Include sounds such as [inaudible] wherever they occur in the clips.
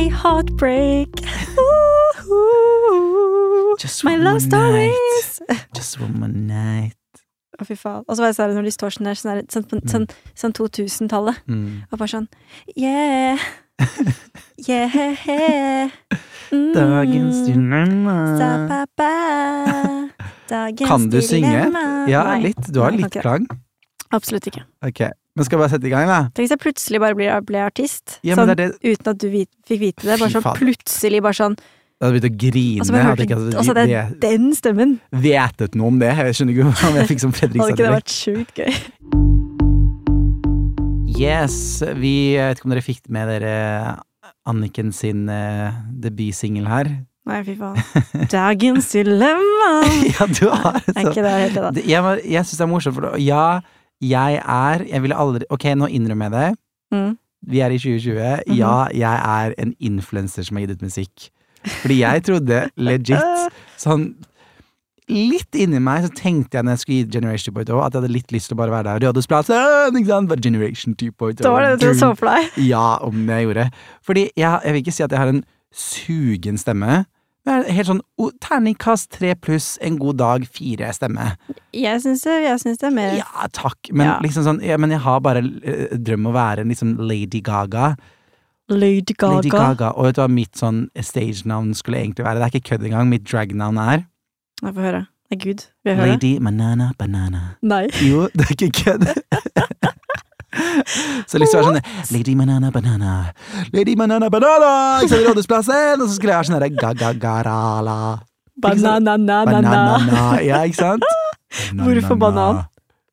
my heartbreak. Just My love stories. Just one more night. Å, fy faen. Og så var det sånn når de står sånn der, sånn, sånn, på- sånn, sånn 2000-tallet, Mm. og bare sånn [laughs] Yeah. Yeah. Mm. Dagens dilemma. Sa pappa. [laughs] Dagens dilemma. Kan du synge? Ja, litt. Du har Nei, litt klang. Absolutt ikke. Ok, men skal jeg bare sette i gang, da? Tenk hvis jeg plutselig bare ble, ble artist, Ja, sånn, det det uten at du vit, fikk vite det. Bare sånn plutselig bare sånn Jeg hadde begynt å grine. Og så hørte ikke Og så hadde hadde vi- jeg den stemmen. vetet noe om det. Jeg skjønner ikke om jeg fikk som Hadde ikke det vært sjukt gøy? Yes, vi jeg vet ikke om dere fikk med dere Anniken sin uh, debutsingel her. Nei, fy faen. Dagens dilemma. [laughs] ja, du har Er ikke det helt det, da? Jeg, jeg syns det er morsomt, for det- ja, jeg er Jeg ville aldri Ok, nå innrømmer jeg det. Mm. Vi er i 2020. Mhm. Ja, jeg er en influenser som har gitt ut musikk. Fordi jeg trodde [laughs] legit sånn Litt inni meg så tenkte jeg når jeg skulle gi Generation 2.0 at jeg hadde litt lyst til å bare være der. Rådhusplassen, ikke sant? Bare Generation 2.0. Det var det du så for deg. Ja, om jeg gjorde. Fordi jeg, jeg vil ikke si at jeg har en sugen stemme. Jeg er helt sånn terningkast tre pluss, en god dag, fire stemme. Jeg syns det, det er mer Ja, takk. Men Ja. liksom sånn ja, Men jeg har bare eh, drøm om å være en liksom Lady Gaga. Lady Gaga. Lady Gaga. Og vet du hva mitt sånn stage-navn skulle egentlig være? Det er ikke kødd engang. Mitt drag-navn er Jeg får høre. Det er Gud. Vil jeg høre? Lady Banana Banana. Nei. Jo, det er ikke kødd. [laughs] Så til å være sånn Lady Banana Banana, Lady Banana Banana! Ikke sant, Rådhusplassen! Og så skulle jeg være sånn derre ga-ga-garala. Banana-na-na-na. Ja, ikke sant? [laughs] Hvorfor banan?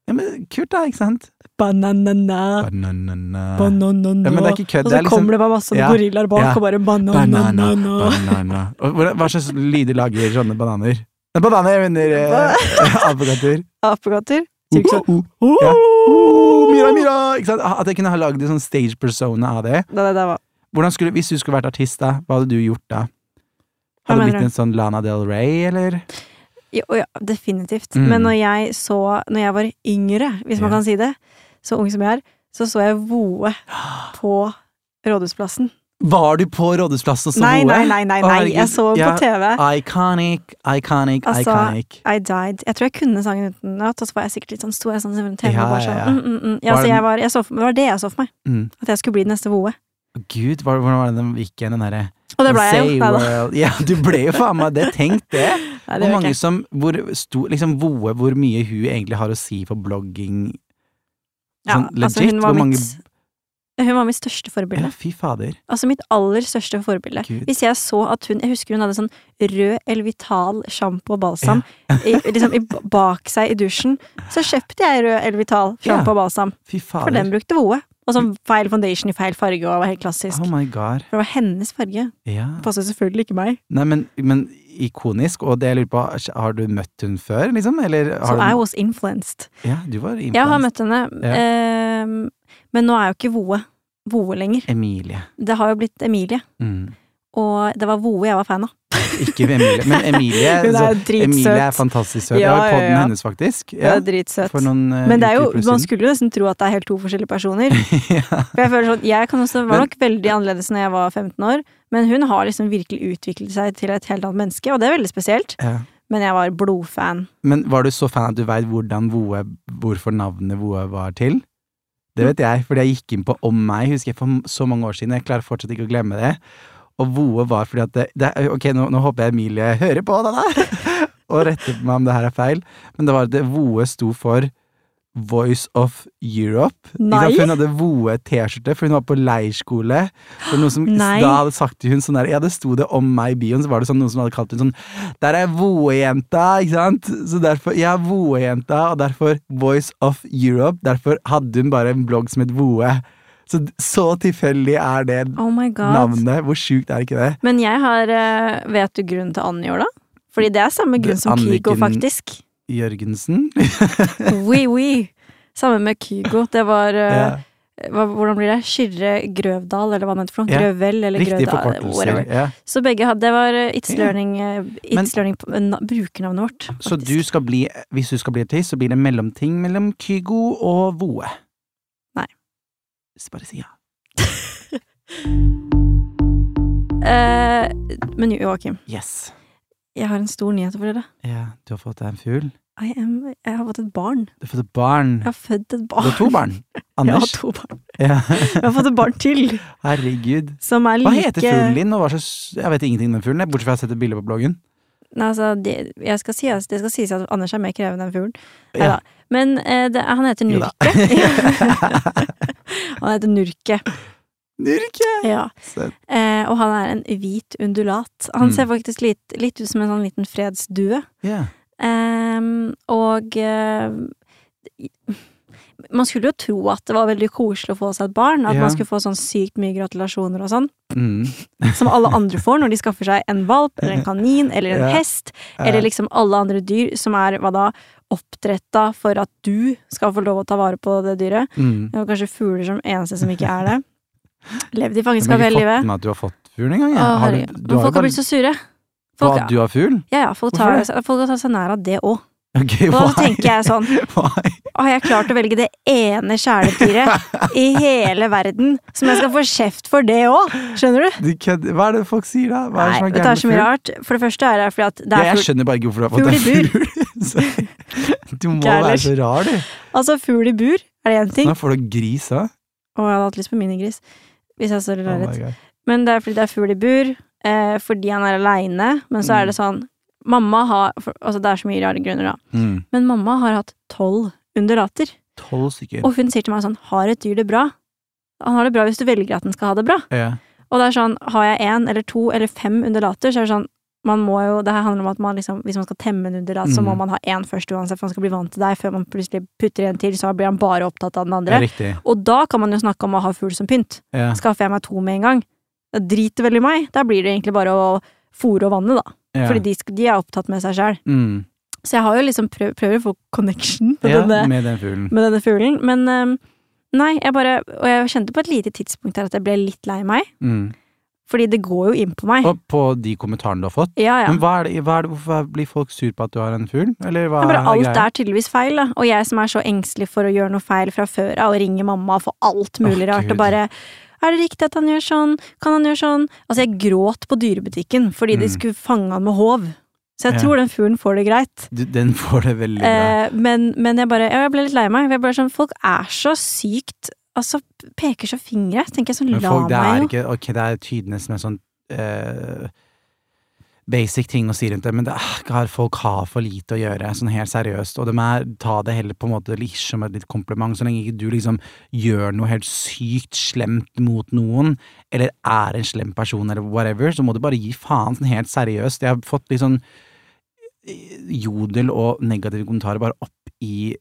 Ja, men Kult, da, ikke sant? Banana-na. Banana. Banana-na. Ja, men det er ikke kødd. Og så er liksom kommer det bare masse Ja. gorillaer bak Ja. og bare banana, banana-na-na. banana. Og Hva slags lyder lager sånne bananer? Bananer, jeg mener eh, [laughs] apekatter. Apekatter. Sier Uh -huh. Uh, uh, ja. Mira, Mira! At jeg kunne ha lagd en sånn stage persona av det. Det, det, det skulle, hvis du skulle vært artist, da, hva hadde du gjort da? Hadde du blitt en sånn Lana Del Rey, eller? Jo, ja, definitivt. Mm. Men når jeg så Når jeg var yngre, hvis man yeah. kan si det, så ung som jeg er, så så jeg Voe på Rådhusplassen. Var du på Rådhusplassen og så Nei, Voe? nei, nei, nei, nei. jeg så den på TV. Iconic, iconic, Altså, iconic. I died. Jeg tror jeg kunne sangen utenat, og så var jeg sikkert litt sånn sto jeg sånn foran TV Ja, og bare ja, sånn ja. mm, mm, mm. Ja, Var så jeg var, jeg så Det var det jeg så for meg. Mm. At jeg skulle bli den neste Voe. Gud, hvordan var det den gikk igjen, den derre Og det ble jeg jo. World. Ja, du ble jo faen meg det. Tenk det! [laughs] Nei, det Hvor mange som Hvor sto Liksom Voe, hvor mye hun egentlig har å si for blogging Ja, legit, altså, hun var mitt Hun var mitt største Ja, forbilde. fy fader. Altså mitt aller største forbilde. Gud. Hvis jeg så at hun Jeg husker hun hadde sånn rød Elvital sjampo og balsam i, liksom i, bak seg i dusjen. Så kjøpte jeg rød Elvital sjampo Ja. og balsam, Fy fader. for den brukte Voe. Og sånn feil foundation i feil farge og var helt klassisk. Oh my god. For det var hennes farge. Ja. Passet selvfølgelig ikke meg. Nei, men, men ikonisk, og det jeg lurer på, har du møtt hun før, liksom? Eller har so du was influenced. Ja, du var influenced. Jeg har møtt henne, ehm, men nå er jo ikke Voe Voe lenger. Emilie. Det har jo blitt Emilie. Mm. Og det var Voe jeg var fan av. [laughs] Ikke Emilie, men Emilie [laughs] Hun er dritsøt. Emilie er fantastisk søt. Ja, var har ja, podden ja. hennes, faktisk. Ja, det er dritsøt. for noen uh, Men det er jo, man skulle jo nesten tro at det er helt to forskjellige personer. [laughs] ja. For jeg føler sånn, jeg kan også, var Men- nok veldig annerledes når jeg var 15 år, men hun har liksom virkelig utviklet seg til et helt annet menneske, og det er veldig spesielt. ja. Men jeg var blodfan. Men var du så fan at du veit hvordan Voe, hvorfor navnet Voe var til? Det vet jeg, fordi jeg gikk inn på Om meg, husker jeg for så mange år siden. Jeg klarer fortsatt ikke å glemme det. Og Voe var fordi at det, det Ok, nå, nå håper jeg Emilie hører på det der! [laughs] og retter på meg om det her er feil. Men det var at det Voe sto for Voice of Europe. Nei. Hun hadde Voe T-skjorte, for hun var på leirskole. For noe som Nei. da hadde sagt til hun sånn der Ja, det sto det om meg i bioen, så var det sånn noen som hadde kalt hun sånn Der er Voe-jenta, ikke sant? Så derfor Ja, Voe-jenta, og derfor Voice of Europe. Derfor hadde hun bare en blogg som het Voe. Så, så tilfeldig er det Oh my god. navnet. Hvor sjukt er ikke det? Men jeg har eh, Vet du grunnen til Anjor, da? Fordi det er samme grunn som Kygo, Anniken- faktisk. Jørgensen? [laughs] Oui, oui. Sammen med Kygo. Det var eh, ja. hva, Hvordan blir det? Kyrre Grøvdal, eller hva heter for noe? Yeah. Grøvel, eller Riktig Grøvdal. Ja. Så begge hadde Det var eh, It's Learning, eh, It's Men- learning på- na- brukernavnet vårt. Så du skal bli, hvis du skal bli artist, så blir det mellomting mellom Kygo og Voe? Nei. Så bare si ja. [laughs] Eh, men Joakim, Yes. Jeg har en stor nyhet for dere. Ja, du har fått deg en fugl. Am, jeg har fått et barn. Du har fått et barn. Jeg har født et Du har to barn. [laughs] Jeg har to barn. Ja. Jeg har fått et barn til, Herregud. som er Hva heter fuglen din, og hva slags Jeg vet ingenting om den fuglen, bortsett fra at jeg har sett et bilde på bloggen. Nei, altså, det, skal si, altså, det skal sies at Anders er mer krevende enn fuglen. Ja. Men eh, det, [laughs] [laughs] han heter. Nurke. han heter Nurke. Nurke! Ja. Eh, og han er en hvit undulat. Han Mm. ser faktisk litt, litt ut som en sånn liten fredsdue. Yeah. Eh, og eh, man skulle jo tro at det var veldig koselig å få seg et barn. At yeah. man skulle få sånn sykt mye gratulasjoner og sånn. Mm. [laughs] Som alle andre får når de skaffer seg en valp eller en kanin eller en yeah. hest. Eller liksom alle andre dyr som er hva da oppdretta for at du skal få lov å ta vare på det dyret. Mm. Og kanskje fugler som eneste som ikke er det. Levd i Jeg har fangenskap ikke hele fått livet. med at du har fått fugl engang. Å, jeg. Har du- du har folk har bare- blitt så sure. På at du har fugl? ja, ja, folk tar, folk tatt seg nær av det òg. [laughs] Okay, Og da tenker jeg sånn [laughs] Why? Har jeg klart å velge det ene kjæledyret i [laughs] hele verden som jeg skal få kjeft for det òg? Skjønner du? Du. Hva er det folk sier da? Hva er det er så mye rart. For det første er det fordi at det Ja, er jeg skjønner bare ikke hvorfor du har fått deg fugl. Du må Ikke være så rar, du. Altså, fugl i bur er det én ting. Nå får du gris òg. Å, jeg hadde hatt lyst på minigris. Hvis jeg står i Oh leilighet. God. Men det er fordi det er fugl i bur, eh, fordi han er aleine. Men så Mm. er det sånn Mamma har for, Altså, det er så mye rare grunner, da. Mm. Men mamma har hatt tolv undulater. Tolv stykker. Og hun sier til meg sånn Har et dyr det bra? Han har det bra hvis du velger at den skal ha det bra. Ja. Og det er sånn, har jeg én eller to eller fem undulater, så er det sånn man må jo, Det her handler om at man liksom, hvis man skal temme en da, så må Mm. man ha én først uansett, for han skal bli vant til deg. Før man plutselig putter en til, så blir han bare opptatt av den andre. riktig. Og da kan man jo snakke om å ha fugl som pynt. Ja. Skaffer jeg meg to med en gang, det driter vel i meg. Da blir det egentlig bare å fòre og vanne, da. Ja. Fordi de, de er opptatt med seg sjæl. Mm. Så jeg har jo liksom prøv, prøver å få connection med, ja, denne, med den med denne fuglen. Men um, nei, jeg bare Og jeg kjente på et lite tidspunkt her at jeg ble litt lei meg. Mm. Fordi det går jo inn på meg. Og på de kommentarene du har fått. Ja, ja. Men hva er det, hva er det, hvorfor blir folk sur på at du har en fugl? Eller hva bare er alt er tydeligvis feil, da. Og jeg som er så engstelig for å gjøre noe feil fra før av, og ringer mamma og får alt mulig oh, rart, Gud. og bare er det riktig at han gjør sånn? Kan han gjøre sånn? Altså, jeg gråt på dyrebutikken fordi de Mm. skulle fange han med håv. Så jeg Ja. tror den fuglen får det greit. Du, den får det veldig bra. Eh, men, men jeg bare Jeg ble litt lei meg. Jeg ble sånn, folk er så sykt Altså, peker så fingre. Tenker jeg sånn, la folk, det meg er jo. ikke Ok, det er tydelig som en sånn uh, basic ting å si rundt det, men det er, folk har for lite å gjøre, sånn helt seriøst. Og de er, ta det heller på en måte litt som et litt kompliment, så lenge ikke du liksom gjør noe helt sykt slemt mot noen, eller er en slem person, eller whatever, så må du bare gi faen sånn helt seriøst. Jeg har fått litt sånn eh, jodel og negative kommentarer bare opp i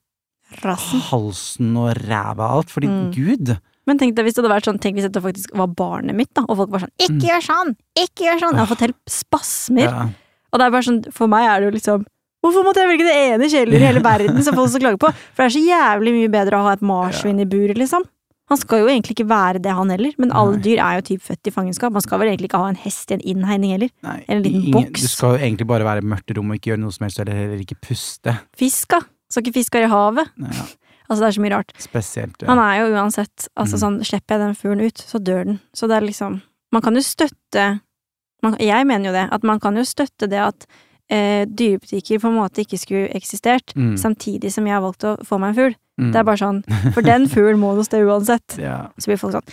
Rassen. halsen og ræva alt, fordi Mm. gud Men tenk deg hvis det hadde vært sånn, tenk hvis dette faktisk var barnet mitt, da, og folk var sånn 'ikke gjør sånn', 'ikke gjør sånn'. Jeg har fått helt spasmer. ja. Og det er bare sånn, for meg er det jo liksom Hvorfor måtte jeg velge det ene kjæledyret i hele [laughs] verden som folk skal klage på? For det er så jævlig mye bedre å ha et marsvin i buret, liksom. Han skal jo egentlig ikke være det, han heller, men alle Nei. dyr er jo typ født i fangenskap. Man skal vel egentlig ikke ha en hest i en innhegning heller. Nei, En liten ingen- boks. Du skal jo egentlig bare være i mørkt rom og ikke gjøre noe som helst, eller heller ikke puste. Fisk, da. Skal ikke fisk være i havet? Ja, [laughs] Altså, det er så mye rart. spesielt. Ja. Han er jo uansett Altså, Mm. sånn, slipper jeg den fuglen ut, så dør den. Så det er liksom Man kan jo støtte man, Jeg mener jo det, at man kan jo støtte det at eh, dyrebutikker på en måte ikke skulle eksistert, Mm. samtidig som jeg har valgt å få meg en fugl. Mm. Det er bare sånn, for [laughs] den fuglen må noe sted uansett. ja. Så blir folk sånn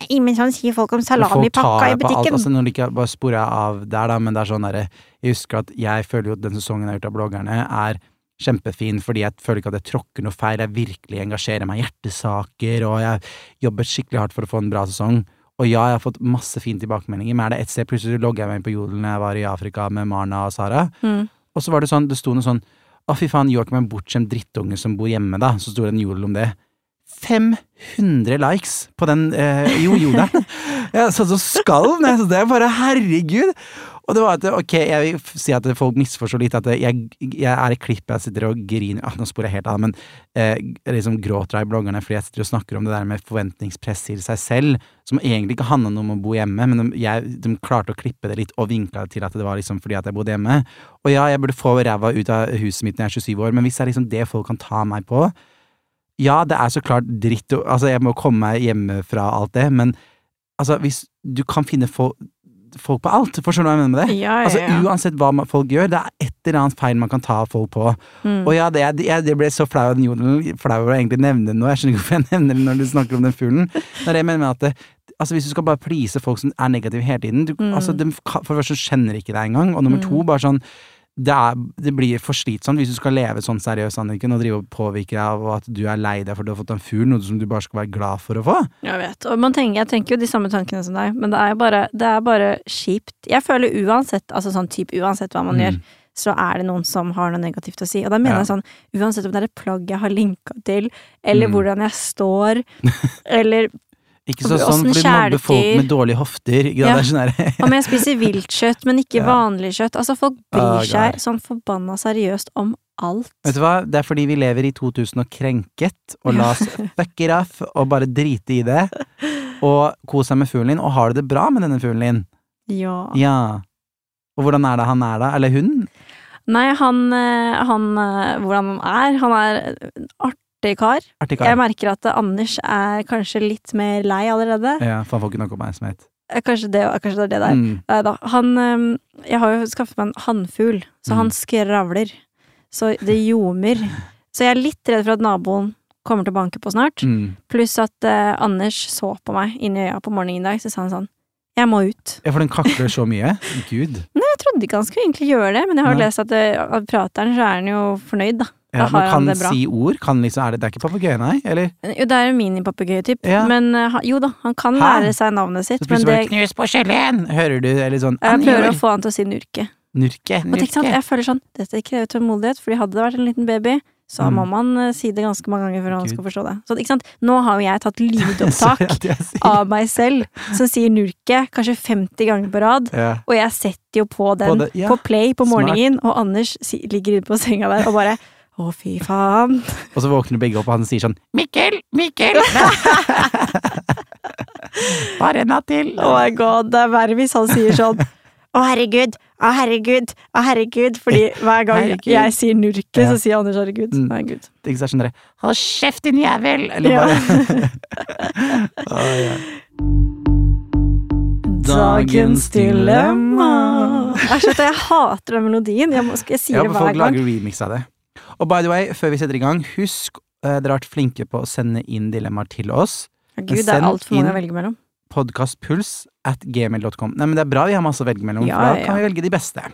Nei, men sånn sier folk om salamipakka i på alt, butikken. altså når de ikke bare sporer jeg av der, da, men det er sånn derre Jeg husker at jeg føler jo at den sesongen jeg har gjort av bloggerne, er kjempefin, fordi jeg føler ikke at jeg tråkker noe feil, jeg virkelig engasjerer meg i hjertesaker, og jeg jobbet skikkelig hardt for å få en bra sesong. Og ja, jeg har fått masse fine tilbakemeldinger, men er det ett sted plutselig logger jeg meg inn på Jodel når jeg var i Afrika med Marna og Sara, Mm. og så var det sånn, det sto noe sånn Å, fy faen, Joakim er en bortskjemt drittunge som bor hjemme, da. Så sto det en jodel om det. 500 likes på den eh, jo, jodelen! [laughs] Jeg satt og skalv ned, det er bare herregud! Og det var at, ok, jeg vil si at folk misforstår litt, at jeg, jeg er i klippet jeg sitter og griner ah, Nå sporer jeg helt av, men eh, liksom gråter jeg i bloggerne fordi jeg sitter og snakker om det der med forventningspress til seg selv, som egentlig ikke handla om å bo hjemme, men de, jeg, de klarte å klippe det litt og vinkla det til at det var liksom fordi at jeg bodde hjemme. Og ja, jeg burde få ræva ut av huset mitt når jeg er 27 år, men hvis det er liksom det folk kan ta meg på Ja, det er så klart dritt, altså jeg må komme meg hjemme fra alt det, men altså, hvis du kan finne folk folk på alt. Forstår du hva jeg mener med det? Ja, ja, ja. Altså. Uansett hva folk gjør, det er et eller annet feil man kan ta folk på. Mm. Og ja, det, jeg, det ble så flau av den jodelen, flau over å egentlig nevne det nå. Jeg skjønner ikke hvorfor jeg nevner det når du snakker om den fuglen. Det er det jeg mener med at det, altså Hvis du skal bare please folk som er negative hele tiden du, Mm. altså, de, For det første så kjenner ikke deg engang, og nummer Mm. to, bare sånn det, er, det blir for slitsomt hvis du skal leve sånn seriøst, Anniken, og drive og påvirke deg av at du er lei deg for du har fått en fugl, noe som du bare skal være glad for å få. Jeg vet, og man tenker, jeg tenker jo de samme tankene som deg, men det er bare, det er bare kjipt. Jeg føler uansett, altså sånn type uansett hva man Mm. gjør, så er det noen som har noe negativt å si. Og da mener Ja. jeg sånn, uansett om det er et plagg jeg har linka til, eller Mm. hvordan jeg står, [laughs] eller Ikke så, sånn fordi mobber folk med dårlige hofter. Ja. Sånn [laughs] om jeg spiser viltkjøtt, men ikke [laughs] Ja. vanlig kjøtt. Altså, folk Oh, bryr God. seg sånn forbanna seriøst om alt. Vet du hva, det er fordi vi lever i 2000 og krenket, og la oss [laughs] fucke raff og bare drite i det. Og kose seg med fuglen din, og har du det bra med denne fuglen din? Ja. Ja. Og hvordan er det han er da? Eller hun? Nei, han, eh, han eh, Hvordan han er? Han er en artig kar. Artig Jeg merker at Anders er kanskje litt mer lei allerede. Ja, for han får ikke noe oppmerksomhet. Eh, Kanskje det, kanskje det er det der. Mm. Nei da. Han Jeg har jo skaffet meg en hannfugl, så Mm. han skravler. Så det ljomer. Så jeg er litt redd for at naboen kommer til å banke på snart. Mm. Pluss at eh, Anders så på meg inn i øya på morgenen i dag, så sa han sånn Jeg må ut. Ja, for den kakler så mye. Gud. [laughs] Nei, Jeg trodde ikke han skulle egentlig gjøre det, men jeg har Nei. lest at av prateren så er han jo fornøyd, da. Ja, men han kan det bra. si ord? Kan liksom, er det, det er ikke papegøye, nei? Eller? Jo, det er en minipapegøye-typ, Ja. men eh, jo da, han kan Hæ? lære seg navnet sitt, Så plutselig det knus på skjellen! Hører du? Eller sånn Jeg prøver å få han til å si nurke. Nurke. nurke. tenk sant, jeg føler sånn, dette krever tålmodighet, fordi hadde det vært en liten baby, så Mm. må man eh, si det ganske mange ganger før han Gud. skal forstå det. Så ikke sant, nå har jo jeg tatt [laughs] lydopptak av meg selv som sier nurke kanskje 50 ganger på rad, Ja. og jeg setter jo på den På det- ja. på play på Smart. morgenen, og Anders ligger ute på senga der og bare å, fy faen. [laughs] Og så våkner begge opp, og han sier sånn Mikkel! Mikkel! [laughs] Bare en natt til! Oh my god, det er verre hvis han sier sånn å herregud, å herregud, å herregud, fordi hver gang Herregud. jeg sier nurke, Ja. så sier Anders herregud. Mm. Herregud. Ikke så sånn dere Hold kjeft, din jævel! Eller Ja. bare [laughs] oh, ja. Dagens dilemma. Jeg, jeg hater den melodien. Jeg, må, jeg sier Ja, det hver gang. folk lager remix av det. Og by the way, før vi setter i gang, husk eh, dere har vært flinke på å sende inn dilemmaer til oss. Gud, det er altfor mange å velge mellom. Podcastpuls at gmail.com. Nei, men det er bra vi har masse å velge mellom, Ja, for da ja, kan vi velge de beste.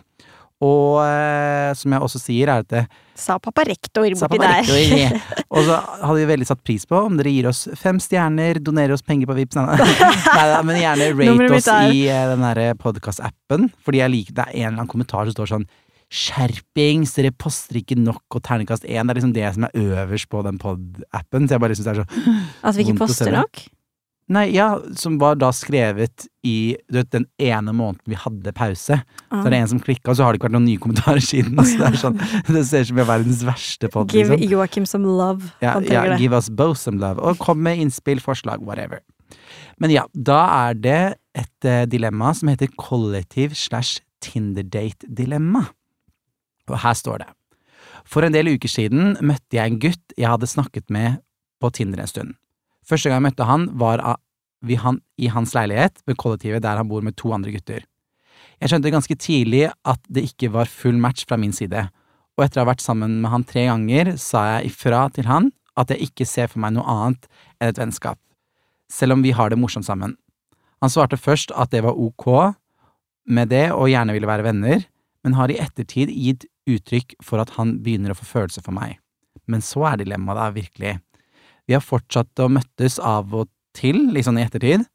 Og eh, som jeg også sier, er at det Sa pappa rektor borti der. [laughs] Og så hadde vi veldig satt pris på om dere gir oss fem stjerner, donerer oss penger på Vipps Nei, da, [laughs] men gjerne rate oss i eh, den derre podkastappen, Fordi jeg liker det er en eller annen kommentar som står sånn Skjerpings, dere poster ikke nok, og terningkast én. Det er liksom det som er øverst på den pod-appen. Så jeg bare syns det er så At vi ikke poster nok? Nei, ja, som var da skrevet i du vet, den ene måneden vi hadde pause. Så er det en som klikka, og så har det ikke vært noen nye kommentarer siden. [laughs] Så det er sånn, [laughs] det ser ut som vi er verdens verste pod. Give Liksom. Joakim some love. Ja, ja, det. give us both some love. Og kom med innspill, forslag, whatever. Men ja, da er det et eh, dilemma som heter kollektiv slash Tinder-date-dilemma. Og her står det. For en del uker siden møtte jeg en gutt jeg hadde snakket med på Tinder en stund. Første gang jeg møtte han, var i hans leilighet ved kollektivet der han bor med to andre gutter. Jeg skjønte ganske tidlig at det ikke var full match fra min side, og etter å ha vært sammen med han tre ganger, sa jeg ifra til han at jeg ikke ser for meg noe annet enn et vennskap, selv om vi har det morsomt sammen. Han svarte først at det var ok med det og gjerne ville være venner, men har i ettertid gitt uttrykk for at han begynner å få følelser for meg. Men så er dilemmaet da virkelig. Vi har fortsatt å møttes av og til, liksom i ettertid,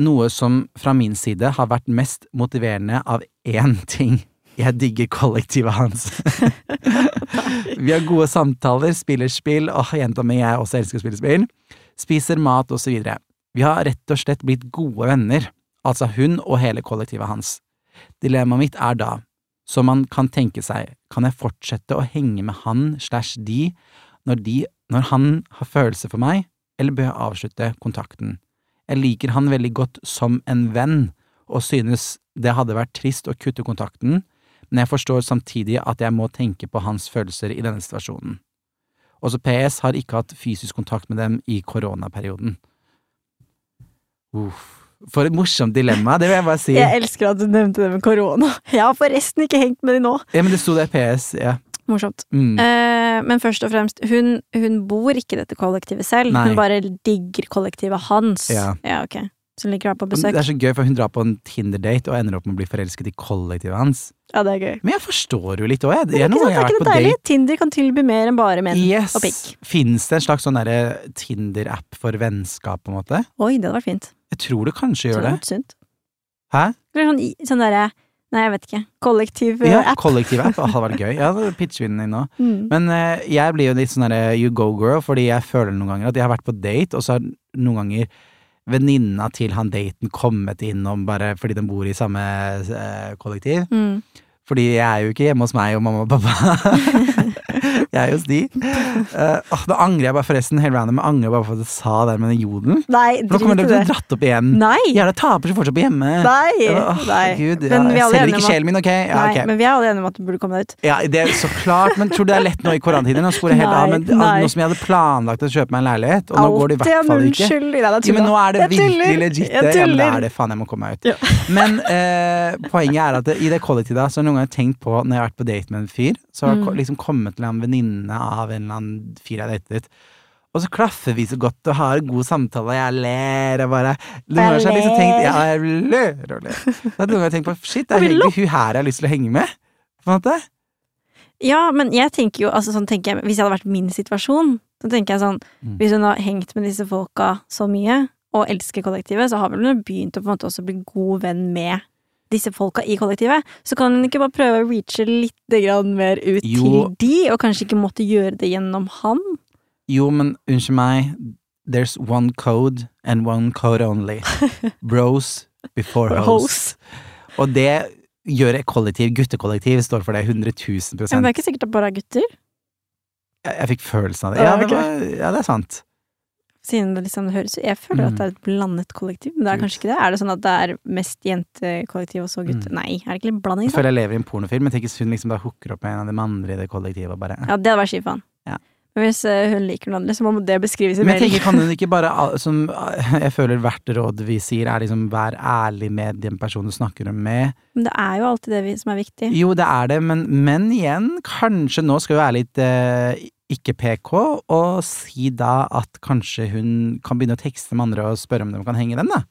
noe som fra min side har vært mest motiverende av én [laughs] ting. Jeg digger kollektivet hans. [laughs] Vi har gode samtaler, spiller spill, åh, jenta mi, jeg også elsker å spille spill, spiser mat og så videre. Vi har rett og slett blitt gode venner, altså hun og hele kollektivet hans. Dilemmaet mitt er da, som man kan tenke seg, kan jeg fortsette å henge med han slash de når de, når han har følelser for meg, eller bør jeg avslutte kontakten? Jeg liker han veldig godt som en venn, og synes det hadde vært trist å kutte kontakten, men jeg forstår samtidig at jeg må tenke på hans følelser i denne situasjonen. Også PS har ikke hatt fysisk kontakt med dem i koronaperioden. Uff. For et morsomt dilemma, det vil jeg bare si. Jeg elsker at du nevnte det med korona. Jeg har forresten ikke hengt med de nå. Ja, men det sto der PS, ja. Morsomt. Mm. Eh, men først og fremst, hun, hun bor ikke i dette kollektivet selv. Nei. Hun bare digger kollektivet hans. Ja. ok. Som ligger her på besøk. Det er så gøy, for hun drar på en Tinder-date og ender opp med å bli forelsket i kollektivet hans. Ja, det er gøy. Men jeg forstår jo litt òg, jeg. Men er, sant, er har vært det på date. Tinder kan tilby mer enn bare menn Yes. og pikk. Fins det en slags sånn derre Tinder-app for vennskap, på en måte? Oi, det hadde vært fint. Jeg tror det kanskje gjør det det. Hæ? Eller sånn, sånn derre Nei, jeg vet ikke. Kollektiv Ja, eh, app. kollektiv app. Det hadde vært gøy. Ja, [laughs] pitcher vi den inn nå. Mm. Men uh, jeg blir jo litt sånn derre you go girl, fordi jeg føler noen ganger at jeg har vært på date, og så har noen ganger venninna til han daten kommet innom bare fordi de bor i samme uh, kollektiv. Mm. Fordi jeg er jo ikke hjemme hos meg og mamma og pappa. [laughs] [laughs] [laughs] jeg er hos de. Uh, da angrer jeg bare forresten helt random, jeg angrer bare for at jeg sa det med den jodelen. Nei, nå kommer det til å bli dratt opp igjen. Nei! Jævla taper som fortsatt på hjemme. Nei! Ja, åh, Nei. Gud, ja, Men vi jeg selger ikke sjelen min, ok? Ja, Nei, ok. men vi er alle enige om at du burde komme deg ut. Ja, det er så klart, men tror du det er lett nå i koronatiden? Nå skulle jeg helt av, men Nei, nei. nå som jeg hadde planlagt å kjøpe meg en leilighet, og nå går det i hvert fall ikke. Skyld, Nei, Jo, men nå er det virkelig legit. Ja, men det er det. Faen, jeg må komme meg ut. Ja. Men uh, poenget er at det, i det kollektivet så har jeg noen ganger tenkt på, når jeg har vært på date med en fyr, så har jeg Mm. liksom kommet til en venninne av en eller annen fyr jeg datet. Og så klaffer vi så godt og har en god samtale, og jeg ler og bare Noen ganger har jeg liksom tenkt Ja, jeg ler og ler. Så har jeg tenkt på shit, det er egentlig hun her jeg har lyst til å henge med. På en måte. Ja, men jeg tenker jo, altså sånn tenker jeg, hvis jeg hadde vært min situasjon, så tenker jeg sånn, Mm. hvis hun har hengt med disse folka så mye, og elsker kollektivet, så har vel hun begynt å på en måte også bli god venn med disse folka i kollektivet. Så kan hun ikke bare prøve å reache litt mer ut Jo. til de, og kanskje ikke måtte gjøre det gjennom han? Jo, men unnskyld meg. There's one code and one code only. [laughs] Bros before hoes. Og det gjør et kollektiv, guttekollektiv, står for det 100 000 Men det er ikke sikkert det bare er gutter, Jeg, jeg fikk følelsen av det. Ja, Ja, det, var, ja, det er sant. Siden det liksom høres Jeg føler at det er et blandet kollektiv, men det er kanskje ikke det? Er det sånn at det er mest jentekollektiv og så gutter? Mm. Nei, er det ikke litt blanding? Jeg føler jeg lever i en pornofilm. men tenker hvis hun liksom da hooker opp med en av de andre i det kollektivet bare Ja, det hadde vært skifaen. Ja. Men hvis eh, hun liker noen andre, så må det beskrives i Men jeg tenker, kan hun ikke bare som, [laughs] Jeg føler hvert råd vi sier, er liksom vær ærlig med den personen du snakker med. Men det er jo alltid det vi, som er viktig. Jo, det er det, men, men igjen, kanskje nå skal vi være litt eh, ikke PK, og si da at kanskje hun kan begynne å tekste med andre og spørre om de kan henge dem, da.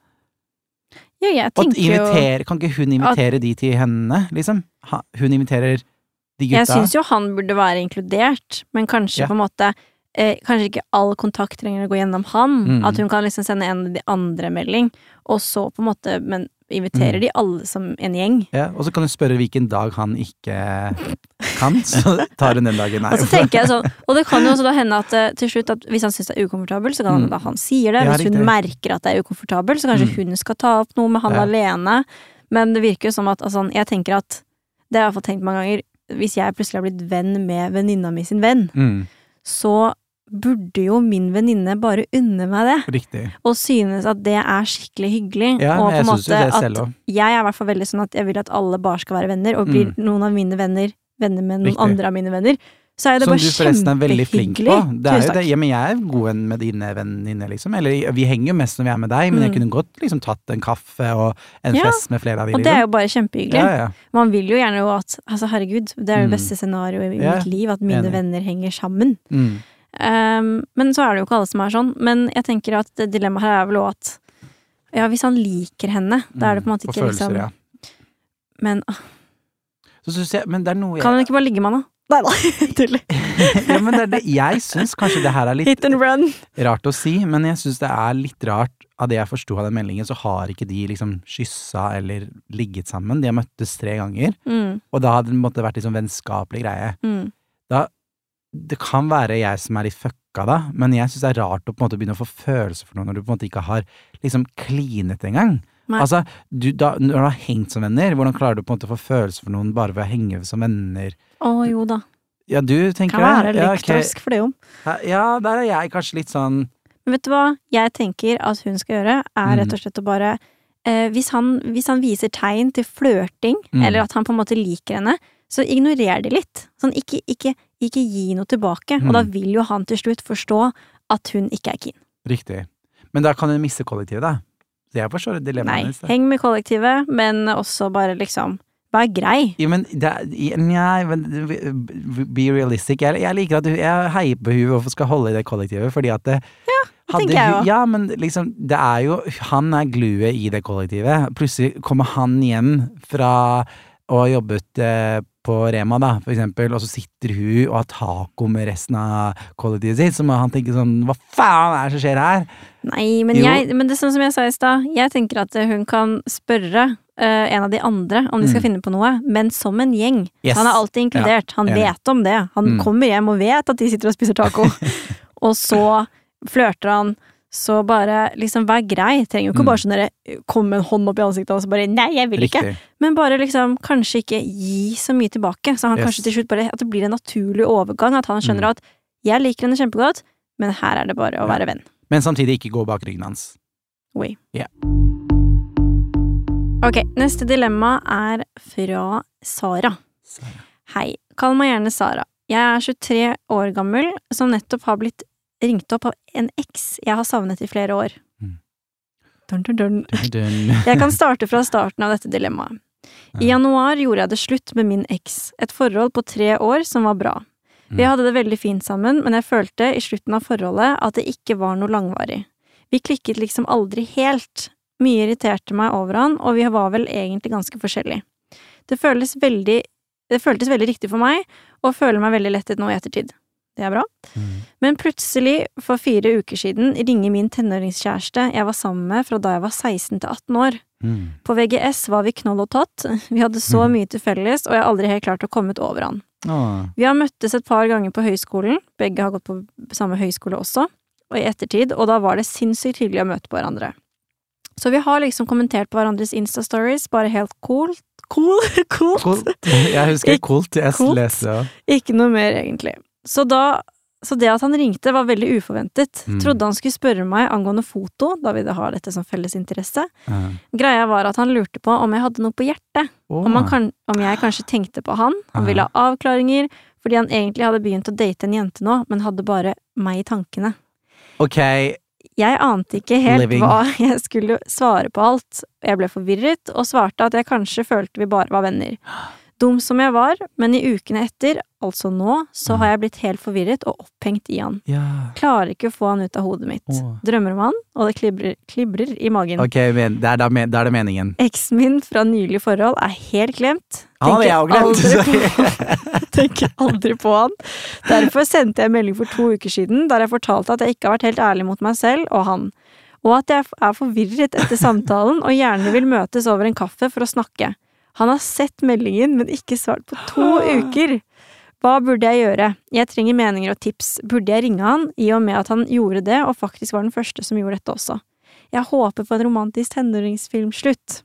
Ja, jeg at tenker jo kan ikke hun invitere de til henne, liksom? Ha, hun inviterer de gutta. Jeg syns jo han burde være inkludert, men kanskje Ja. på en måte eh, Kanskje ikke all kontakt trenger å gå gjennom han. Mm. At hun kan liksom sende en av de andre melding, og så på en måte Men inviterer Mm. de alle som en gjeng. ja, og så kan du spørre hvilken dag han ikke kan, så tar hun den dagen. Nei. Og så tenker jeg sånn Og det kan jo også da hende at eh, til slutt at hvis han syns det er ukomfortabel, så kan han Mm. da han sier det. Hvis hun riktig. merker at det er ukomfortabel, så kanskje Mm. hun skal ta opp noe med han Ja. alene. Men det virker jo som at altså, Jeg tenker at Det har jeg i tenkt mange ganger. Hvis jeg plutselig har blitt venn med venninna mi sin venn, Mm, så burde jo min venninne bare unne meg det. riktig. Og synes at det er skikkelig hyggelig. Ja, og på en måte at jeg er i hvert fall veldig sånn at jeg vil at alle bare skal være venner, og blir Mm. noen av mine venner venner med noen Riktig. andre av mine venner, så er det Som bare du forresten er veldig flink på. Det er jo det. Ja, men jeg er god venn med dine venninner, liksom. Eller vi henger jo mest når vi er med deg, men jeg Mm. kunne godt liksom tatt en kaffe og en Ja, fest med flere av de, Og det er liksom. jo bare kjempehyggelig. Ja, ja. Man vil jo gjerne jo at Altså, herregud, det er det Mm. beste scenarioet i mitt liv, at mine enig. venner henger sammen. Mm. Um, men så er det jo ikke alle som er sånn. Men jeg tenker at dilemmaet her er vel òg at ja, hvis han liker henne, da er det på en måte Mm. Ikke liksom. Men ah, Så syns jeg, men det er noe jeg kan hun ikke bare ligge med han, da? Nei da, [laughs] tuller. [laughs] ja, men det er det, Jeg syns kanskje det her er litt Hit and run. rart å si, men jeg syns det er litt rart Av det jeg forsto av den meldingen, så har ikke de liksom kyssa eller ligget sammen. De har møttes tre ganger, Mm, og da hadde det måtte vært liksom vennskapelig greie. mm. Det kan være jeg som er litt fucka da, men jeg syns det er rart å på en måte begynne å få følelser for noe når du på en måte ikke har liksom klinet engang. Nei. Altså, du, da, når du har hengt som venner, hvordan klarer du på en måte å få følelser for noen bare ved å henge som venner? Å jo da. Ja, du tenker Kan være litt Ja, okay. ok. for det jo. Ja, der er jeg kanskje litt sånn Men vet du hva jeg tenker at hun skal gjøre, er rett Mm. og slett å bare eh, hvis, han, hvis han viser tegn til flørting, Mm. eller at han på en måte liker henne, så ignorer de litt. Sånn, ikke, ikke, ikke gi noe tilbake. Og Mm. da vil jo han til slutt forstå at hun ikke er keen. Riktig. Men da kan hun miste kollektivet, da. Jeg forstår Nei, dilemmaet hennes. da. heng med kollektivet, men også bare liksom Vær grei. Ja, men det ja, men be realistic. Jeg, jeg liker at du Jeg heier på hun og skal holde i det kollektivet, fordi at det, ja. Hadde. Ja, men liksom, det er jo Han er gluet i det kollektivet. Plutselig kommer han hjem fra å ha jobbet eh, på Rema, da, for eksempel, og så sitter hun og har taco med resten av kollektivet sitt, så må han tenke sånn Hva faen er det som skjer her? Nei, men, jeg, men det er sånn som jeg sa i stad, jeg tenker at hun kan spørre uh, en av de andre om de skal Mm. finne på noe, men som en gjeng. Yes. Han er alltid inkludert, han enig. vet om det. Han Mm. kommer hjem og vet at de sitter og spiser taco. [laughs] og så flørter han. Så bare liksom vær grei. Trenger jo ikke Mm. bare sånn derre komme med en hånd opp i ansiktet og så bare nei, jeg vil ikke. Men bare liksom kanskje ikke gi så mye tilbake. Så han Yes. kanskje til slutt bare At det blir en naturlig overgang. At han skjønner Mm. at jeg liker henne kjempegodt, men her er det bare å Ja. være venn. Men samtidig ikke gå bak ryggen hans. Oui. Ja. Ok, neste dilemma er fra Sara. Hei, kall meg gjerne Sara. Jeg er 23 år gammel, som nettopp har blitt ringt opp av en eks jeg har savnet i flere år. Mm. Dun, dun, dun. [laughs] Jeg kan starte fra starten av dette dilemmaet. I januar gjorde jeg det slutt med min eks, et forhold på tre år som var bra. Vi Mm. hadde det veldig fint sammen, men jeg følte i slutten av forholdet at det ikke var noe langvarig. Vi klikket liksom aldri helt. Mye irriterte meg over han, og vi var vel egentlig ganske forskjellige. Det føles veldig det føltes veldig riktig for meg, og føler meg veldig lettet nå i ettertid. Det er bra. Mm. Men plutselig, for fire uker siden, ringer min tenåringskjæreste jeg var sammen med fra da jeg var 16 til 18 år. Mm. På VGS var vi knoll og tott, vi hadde så Mhm. mye til felles, og jeg har aldri helt klart å komme ut over han. Åh. Vi har møttes et par ganger på høyskolen, begge har gått på samme høyskole også, og i ettertid, og da var det sinnssykt hyggelig å møte på hverandre. Så vi har liksom kommentert på hverandres Insta-stories, bare helt cool, [laughs] cool, cool. Jeg husker coolt. Jeg leste det. Ikke noe mer, egentlig. Så da så det at han ringte var veldig uforventet. Mm. Trodde han skulle spørre meg angående foto, da vi har dette som felles interesse. Ja. Greia var at han lurte på om jeg hadde noe på hjertet. Oh. Om, kan, om jeg kanskje tenkte på han, han ville ha avklaringer, fordi han egentlig hadde begynt å date en jente nå, men hadde bare meg i tankene. Ok, Jeg ante ikke helt Living. hva [laughs] jeg skulle svare på alt. Jeg ble forvirret, og svarte at jeg kanskje følte vi bare var venner. [gasps] Dum som jeg var, men i ukene etter, altså nå, så har jeg blitt helt forvirret og opphengt i han. ja. Klarer ikke å få han ut av hodet mitt. Åh. Drømmer om han, og det klibrer, klibrer i magen. Ok, men det er da, men- da er det meningen. Eksen min fra nylig forhold er helt glemt. Han hadde jeg glemt. aldri på, [laughs] tenker aldri på han. Derfor sendte jeg en melding for to uker siden der jeg fortalte at jeg ikke har vært helt ærlig mot meg selv og han, og at jeg er forvirret etter samtalen og gjerne vil møtes over en kaffe for å snakke. Han har sett meldingen, men ikke svart på to [gasps] uker. Hva burde jeg gjøre? Jeg trenger meninger og tips. Burde jeg ringe han, i og med at han gjorde det, og faktisk var den første som gjorde dette også? Jeg håper på en romantisk tenåringsfilmslutt.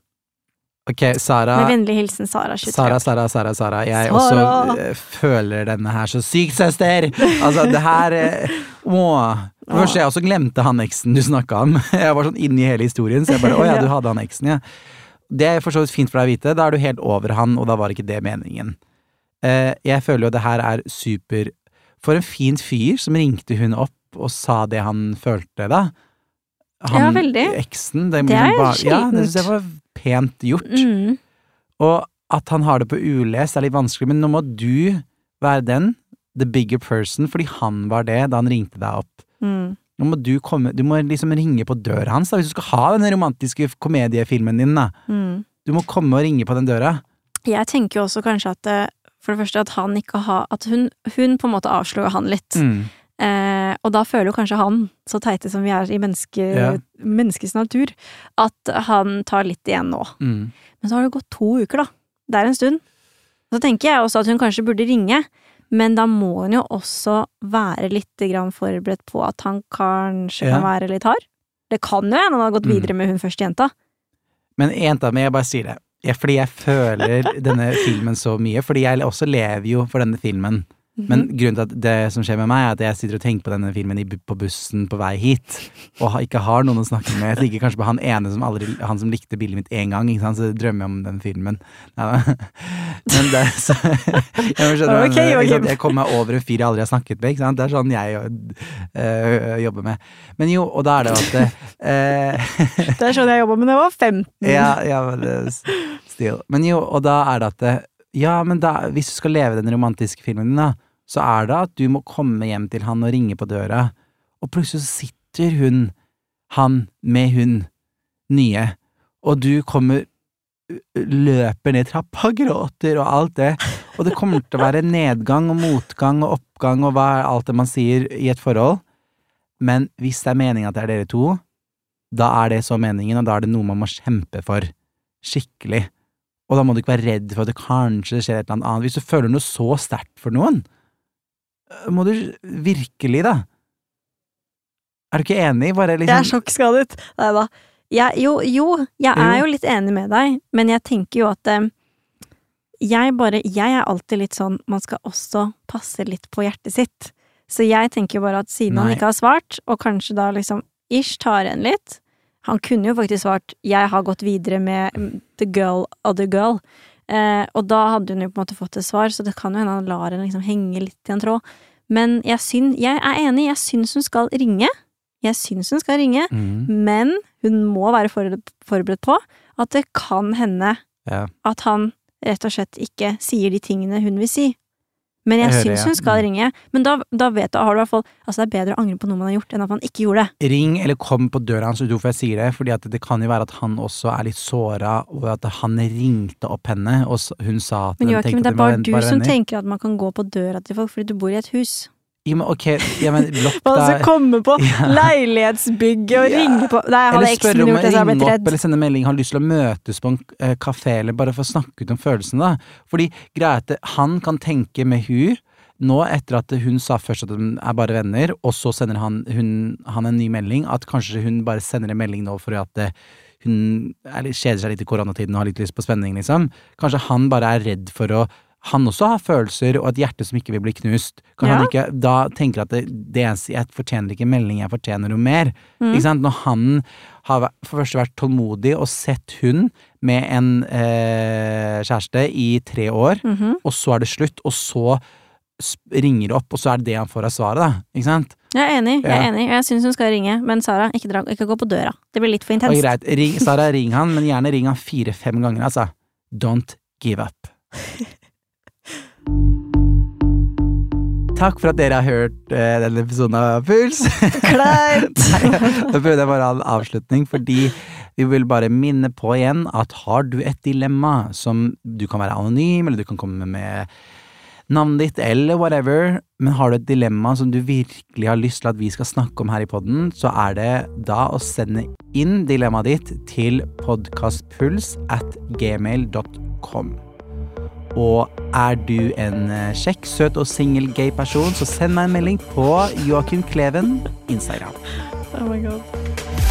Ok, Sara. Med vennlig hilsen Sara, 23 Sara. Sara, Sara, Sara. Jeg Sara. også eh, føler denne her så sykt, søster! Altså, det her eh, [laughs] Åh. Først, jeg også glemte han eksen du snakka om. [laughs] Jeg var sånn inni hele historien, så jeg bare Å ja, du [laughs] hadde han eksen, ja. Det er for så vidt fint for deg å vite. Da er du helt over han, og da var ikke det meningen. Eh, jeg føler jo det her er super For en fin fyr som ringte hun opp og sa det han følte, da. Ja, veldig. Eksen. Det, Det er Ja, det sjeldent. syns jeg var pent gjort. Mm. Og at han har det på ulest er litt vanskelig, men nå må du være den, the bigger person, fordi han var det da han ringte deg opp. Mm. Nå må du komme, du må liksom ringe på døra hans da, hvis du skal ha den romantiske komediefilmen din da. Mm. Du må komme og ringe på den døra. Jeg tenker jo også kanskje at eh, for det første at han ikke har At hun, hun på en måte avslo han litt. Mm. Eh, og da føler jo kanskje han, så teite som vi er i menneske, Ja. menneskets natur, at han tar litt igjen nå. Mm. Men så har det gått to uker, da. Det er en stund. Så tenker jeg også at hun kanskje burde ringe, men da må hun jo også være litt grann forberedt på at han kanskje Ja. kan være litt hard. Det kan jo hende han har gått Mm. videre med hun første jenta. Men jenta mi, jeg bare sier det. Jeg, fordi jeg føler [laughs] denne filmen så mye, fordi jeg også lever jo for denne filmen. Men Mhm. grunnen til at det som skjer med meg, er at jeg sitter og tenker på denne filmen på bussen på vei hit, og ikke har noen å snakke med. Jeg tenker kanskje på han ene som aldri Han som likte bildet mitt én gang, så drømmer jeg om den filmen. [laughs] [laughs] Ja. Men det så Jeg, skjønner, okay. Ok, sant? Jeg kommer meg over en fyr jeg aldri har snakket med. Det er sånn jeg øh, jobber med. Men jo, og da er det jo at øh, [laughs] Det er sånn jeg jobba med da jeg var 15. ja, ja, men. Men jo, og da er det at Ja, men da, hvis du skal leve den romantiske filmen din, da, så er det at du må komme hjem til han og ringe på døra, og plutselig sitter hun, han, med hun, nye, og du kommer løper ned trappa, gråter og alt det, og det kommer til å være nedgang og motgang og oppgang og hva er alt det man sier i et forhold, men hvis det er meningen at det er dere to, da er det så meningen, og da er det noe man må kjempe for. Skikkelig. Og da må du ikke være redd for at det kanskje skjer et eller annet. Hvis du føler noe så sterkt for noen, må du virkelig, da. Er du ikke enig? Bare Jeg er liksom sjokkskadet. Nei da. Jeg, jo, jo, jeg er Jo. litt enig med deg, men jeg tenker jo at eh, jeg bare Jeg er alltid litt sånn Man skal også passe litt på hjertet sitt. Så jeg tenker jo bare at siden han ikke har svart, og kanskje da liksom ish tar igjen litt Han kunne jo faktisk svart 'jeg har gått videre med mm, the girl, other girl'. Eh, og da hadde hun jo på en måte fått et svar, så det kan jo hende han lar henne liksom henge litt i en tråd. Men jeg, syn, jeg er enig, jeg syns hun skal ringe. Jeg syns hun skal ringe, mm. men hun må være forberedt, på at det kan hende ja. at han rett og slett ikke sier de tingene hun vil si. Men jeg, Jeg syns hun skal Mm. ringe. Men da, da vet du, har du i hvert fall Altså, det er bedre å angre på noe man har gjort, enn at man ikke gjorde det. Ring eller kom på døra hans, hvorfor jeg sier det, fordi at det kan jo være at han også er litt såra, og at han ringte opp henne, og hun sa at Men Joakim, det er bare, bare du som tenker at man kan gå på døra til folk fordi du bor i et hus. Ja, men ok, ja, men [laughs] blokk deg Altså komme på [laughs] Ja. leilighetsbygget og Ja. ringe på Nei, jeg hadde eksen min gjort det, så jeg ble redd. eller sende melding. Har lyst til å møtes på en eh, kafé, eller bare få snakke ut om følelsene, da. Fordi at han kan tenke med hun nå, etter at hun sa først at de er bare venner, og så sender han, hun, han en ny melding, at kanskje hun bare sender en melding nå for at eh, hun er kjeder seg litt i koronatiden og har litt lyst på spenning, liksom. Kanskje han bare er redd for å han også har følelser og et hjerte som ikke vil bli knust. Kan Ja. han ikke da tenker at det, det jeg fortjener ikke melding, jeg fortjener noe mer. Mm. Ikke sant? Når han har for første vært tålmodig og sett hun med en eh, kjæreste i tre år, Mhm. og så er det slutt, og så ringer opp, og så er det det han får av svaret, da. Ikke sant? Jeg er enig, jeg er enig, og Jeg syns hun skal ringe, men Sara, ikke, dra, ikke gå på døra. Det blir litt for intenst. greit, ring, Sara, ring han, men gjerne ring han fire-fem ganger, altså. Don't give up. [laughs] Takk for at dere har hørt eh, denne episoden av Puls. [laughs] Kleint! [laughs] Da prøvde jeg bare å ha en avslutning, fordi vi vil bare minne på igjen at har du et dilemma som du kan være anonym, eller du kan komme med navnet ditt, eller whatever, men har du et dilemma som du virkelig har lyst til at vi skal snakke om her i podden, så er det da å sende inn dilemmaet ditt til podkastpuls at gmail.com. Og er du en eh, kjekk, søt og singel gay person, så send meg en melding på Joakim Kleven Instagram. Oh my god.